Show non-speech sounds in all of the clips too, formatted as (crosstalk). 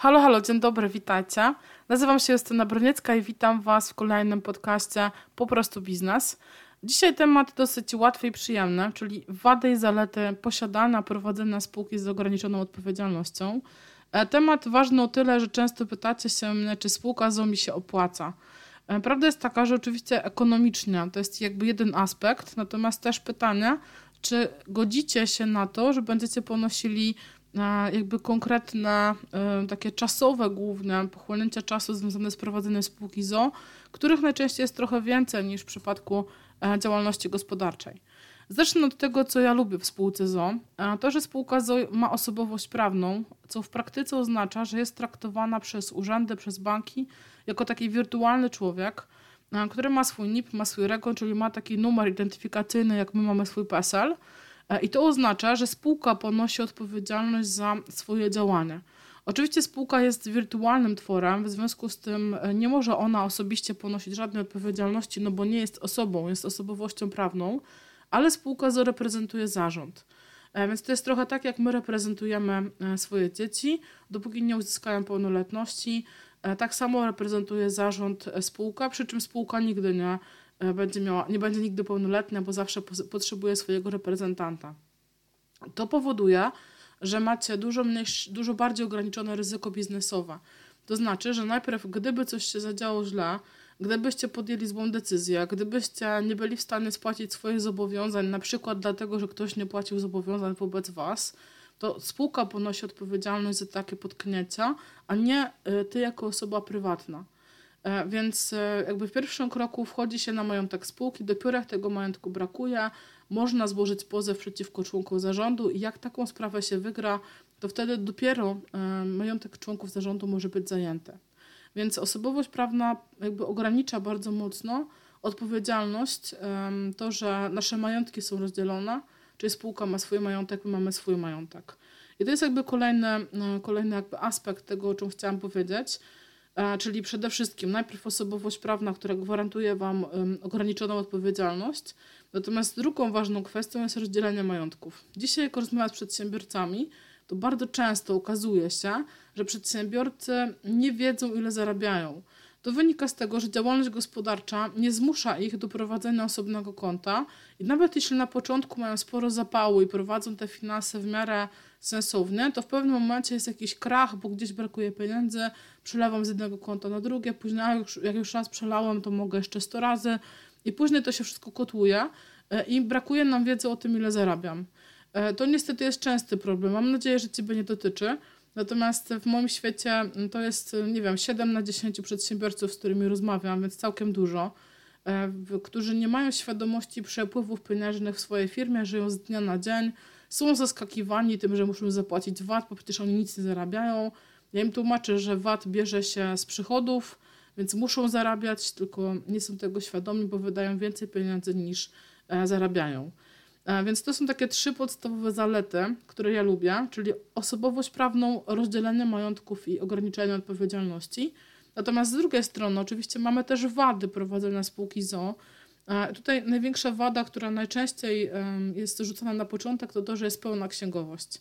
Halo, halo, dzień dobry, witajcie. Nazywam się Justyna Broniecka i witam Was w kolejnym podcaście Po prostu Biznes. Dzisiaj temat dosyć łatwy i przyjemny, czyli wady i zalety posiadania, prowadzenia spółki z ograniczoną odpowiedzialnością. E, temat ważny o tyle, że często pytacie się mnie, czy spółka ZO mi się opłaca. E, prawda jest taka, że oczywiście ekonomicznie to jest jakby jeden aspekt, natomiast też pytanie, czy godzicie się na to, że będziecie ponosili jakby konkretne, e, takie czasowe główne pochłonięcia czasu związane z prowadzeniem spółki ZO, których najczęściej jest trochę więcej niż w przypadku e, działalności gospodarczej. Zacznę od tego, co ja lubię w spółce ZO. E, to, że spółka ZO ma osobowość prawną, co w praktyce oznacza, że jest traktowana przez urzędy, przez banki jako taki wirtualny człowiek, który ma swój NIP, ma swój REGO, czyli ma taki numer identyfikacyjny, jak my mamy swój PESEL, I to oznacza, że spółka ponosi odpowiedzialność za swoje działania. Oczywiście spółka jest wirtualnym tworem, w związku z tym e, nie może ona osobiście ponosić żadnej odpowiedzialności, no bo nie jest osobą, jest osobowością prawną, ale spółka reprezentuje zarząd. E, więc to jest trochę tak, jak my reprezentujemy swoje dzieci, dopóki nie uzyskają pełnoletności. Tak samo reprezentuje zarząd spółka, przy czym spółka nigdy nie E, będzie miała, nie będzie nigdy pełnoletnia, bo zawsze potrzebuje swojego reprezentanta. To powoduje, że macie dużo, mniejszy, dużo bardziej ograniczone ryzyko biznesowe. To znaczy, że najpierw, gdyby coś się zadziało źle, gdybyście podjęli złą decyzję, gdybyście nie byli w stanie spłacić swoich zobowiązań, na przykład dlatego, że ktoś nie płacił zobowiązań wobec Was, to spółka ponosi odpowiedzialność za takie potknięcia, a nie e, ty jako osoba prywatna. E, więc e, jakby w pierwszym kroku wchodzi się na majątek spółki, dopiero jak tego majątku brakuje, można złożyć pozew przeciwko członkom zarządu i jak taką sprawę się wygra, to wtedy dopiero e, majątek członków zarządu może być zajęty. Więc osobowość prawna jakby ogranicza bardzo mocno odpowiedzialność, to, że nasze majątki są rozdzielone, czyli spółka ma swój majątek, my mamy swój majątek. I to jest jakby kolejny, kolejny jakby aspekt tego, o czym chciałam powiedzieć, czyli przede wszystkim najpierw osobowość prawna, która gwarantuje Wam ograniczoną odpowiedzialność. Natomiast drugą ważną kwestią jest rozdzielenie majątków. Dzisiaj, jak rozmawiam z przedsiębiorcami, to bardzo często okazuje się, że przedsiębiorcy nie wiedzą, ile zarabiają. To wynika z tego, że działalność gospodarcza nie zmusza ich do prowadzenia osobnego konta i nawet jeśli na początku mają sporo zapału i prowadzą te finanse w miarę sensownie, to w pewnym momencie jest jakiś krach, bo gdzieś brakuje pieniędzy, przelewam z jednego konta na drugie, później jak już raz przelałem, to mogę jeszcze 100 razy i później to się wszystko kotuje e, i brakuje nam wiedzy o tym, ile zarabiam. E, to niestety jest częsty problem. Mam nadzieję, że Ciebie nie dotyczy. Natomiast w moim świecie mm, to jest, nie wiem, 7 na 10 przedsiębiorców, z którymi rozmawiam, więc całkiem dużo, e, którzy nie mają świadomości przepływów pieniężnych w swojej firmie, żyją z dnia na dzień, są zaskakiwani tym, że muszą zapłacić VAT, bo przecież oni nic nie zarabiają. Ja im tłumaczę, że VAT bierze się z przychodów, więc muszą zarabiać, tylko nie są tego świadomi, bo wydają więcej pieniędzy niż e, zarabiają. E, więc to są takie trzy podstawowe zalety, które ja lubię, czyli osobowość prawną, rozdzielenie majątków i ograniczenie odpowiedzialności. Natomiast z drugiej strony, oczywiście, mamy też wady prowadzenia spółki ZO. E, tutaj największa wada, która najczęściej jest rzucana na początek, to to, że jest pełna księgowość.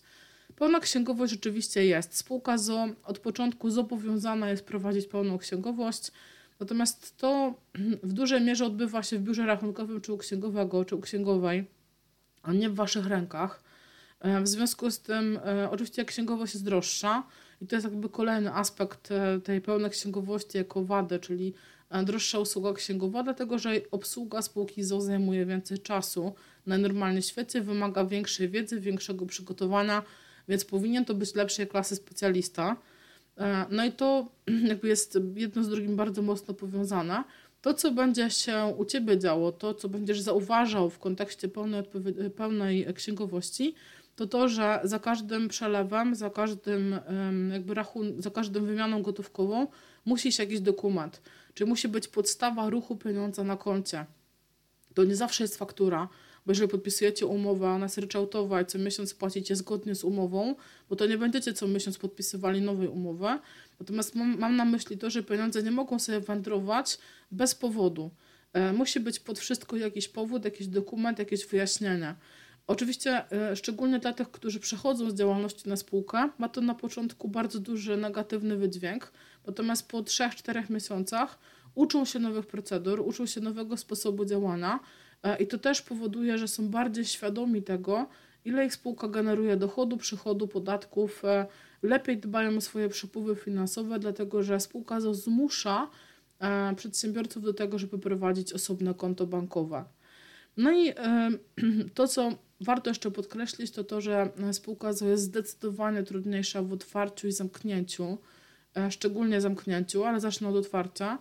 Pełna księgowość rzeczywiście jest. Spółka ZO od początku zobowiązana jest prowadzić pełną księgowość, natomiast to w dużej mierze odbywa się w biurze rachunkowym czy u księgowego, czy u księgowej a nie w waszych rękach. E, w związku z tym, e, oczywiście, księgowość jest droższa, i to jest jakby kolejny aspekt e, tej pełnej księgowości jako wady, czyli droższa usługa księgowa, dlatego że obsługa spółki ZO zajmuje więcej czasu na normalnym świecie, wymaga większej wiedzy, większego przygotowania, więc powinien to być lepszej klasy specjalista. No i to (clears throat) jakby jest jedno z drugim bardzo mocno powiązane to, co będzie się u Ciebie działo, to, co będziesz zauważał w kontekście pełnej, pełnej księgowości, to to, że za każdym przelewem, za każdym jakby rachun za każdą wymianą gotówkową musi się jakiś dokument, czyli musi być podstawa ruchu pieniądza na koncie. To nie zawsze jest faktura, bo jeżeli podpisujecie umowę, jest ryczałtowa i co miesiąc płacicie zgodnie z umową, bo to nie będziecie co miesiąc podpisywali nowej umowy. Natomiast mam, mam na myśli to, że pieniądze nie mogą sobie wędrować bez powodu. E, musi być pod wszystko jakiś powód, jakiś dokument, jakieś wyjaśnienia. Oczywiście, szczególnie dla tych, którzy przechodzą z działalności na spółkę, ma to na początku bardzo duży negatywny wydźwięk, natomiast po 3-4 miesiącach uczą się nowych procedur, uczą się nowego sposobu działania i to też powoduje, że są bardziej świadomi tego, ile ich spółka generuje dochodu, przychodu, podatków, lepiej dbają o swoje przepływy finansowe, dlatego że spółka zmusza e, przedsiębiorców do tego, żeby prowadzić osobne konto bankowe. No i e, (clears throat) to, co warto jeszcze podkreślić, to to, że spółka jest zdecydowanie trudniejsza w otwarciu i zamknięciu, e, szczególnie zamknięciu, ale zacznę od otwarcia.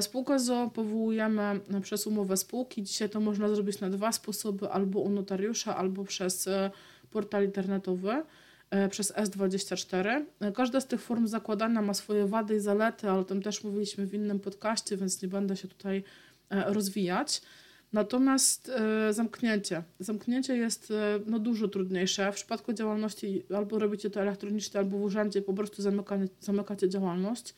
Spółkę ZO powołujemy przez umowę spółki. Dzisiaj to można zrobić na dwa sposoby: albo u notariusza, albo przez portal internetowy. E, przez S24. E, każda z tych form zakładania ma swoje wady i zalety, ale o tym też mówiliśmy w innym podcaście, więc nie będę się tutaj e, rozwijać. Natomiast zamknięcie. Zamknięcie jest no, dużo trudniejsze. W przypadku działalności albo robicie to elektronicznie, albo w urzędzie po prostu zamykacie, zamykacie działalność.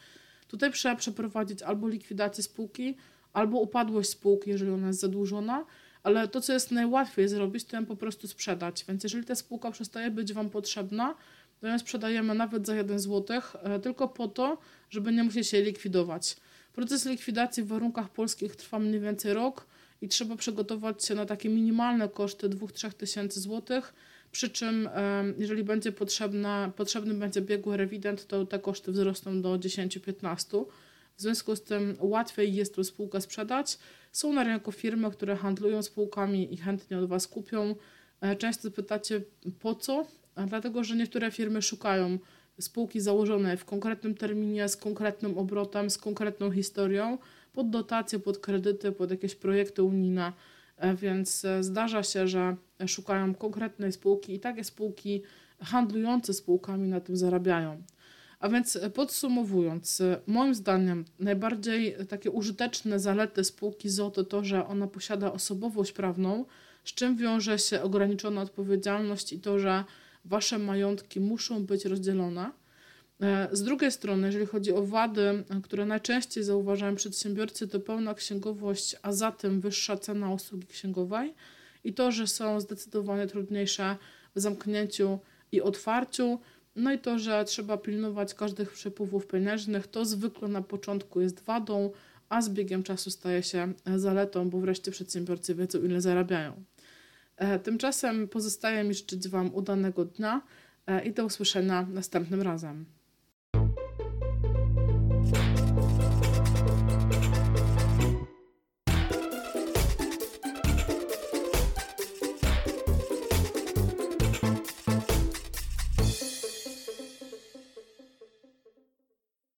Tutaj trzeba przeprowadzić albo likwidację spółki, albo upadłość spółki, jeżeli ona jest zadłużona, ale to, co jest najłatwiej zrobić, to ją po prostu sprzedać. Więc jeżeli ta spółka przestaje być Wam potrzebna, to ją sprzedajemy nawet za 1 zł, e, tylko po to, żeby nie musieć się likwidować. Proces likwidacji w warunkach polskich trwa mniej więcej rok i trzeba przygotować się na takie minimalne koszty 2-3 tysięcy złotych, przy czym jeżeli będzie potrzebna, potrzebny będzie biegły rewident, to te koszty wzrosną do 10-15. W związku z tym łatwiej jest tą spółkę sprzedać. Są na rynku firmy, które handlują spółkami i chętnie od Was kupią. E, często pytacie po co? Dlatego, że niektóre firmy szukają spółki założone w konkretnym terminie, z konkretnym obrotem, z konkretną historią, pod dotacje, pod kredyty, pod jakieś projekty unijne. E, więc e, zdarza się, że szukają konkretnej spółki i takie spółki handlujące spółkami na tym zarabiają. A więc e, podsumowując, e, moim zdaniem najbardziej takie użyteczne zalety spółki ZO to to, że ona posiada osobowość prawną, z czym wiąże się ograniczona odpowiedzialność i to, że wasze majątki muszą być rozdzielone. E, z drugiej strony, jeżeli chodzi o wady, które najczęściej zauważają przedsiębiorcy, to pełna księgowość, a zatem wyższa cena usługi księgowej i to, że są zdecydowanie trudniejsze w zamknięciu i otwarciu. No i to, że trzeba pilnować każdych przepływów pieniężnych, to zwykle na początku jest wadą, a z biegiem czasu staje się zaletą, bo wreszcie przedsiębiorcy wiedzą, ile zarabiają. E, tymczasem pozostaje mi życzyć Wam udanego dnia e, i do usłyszenia następnym razem.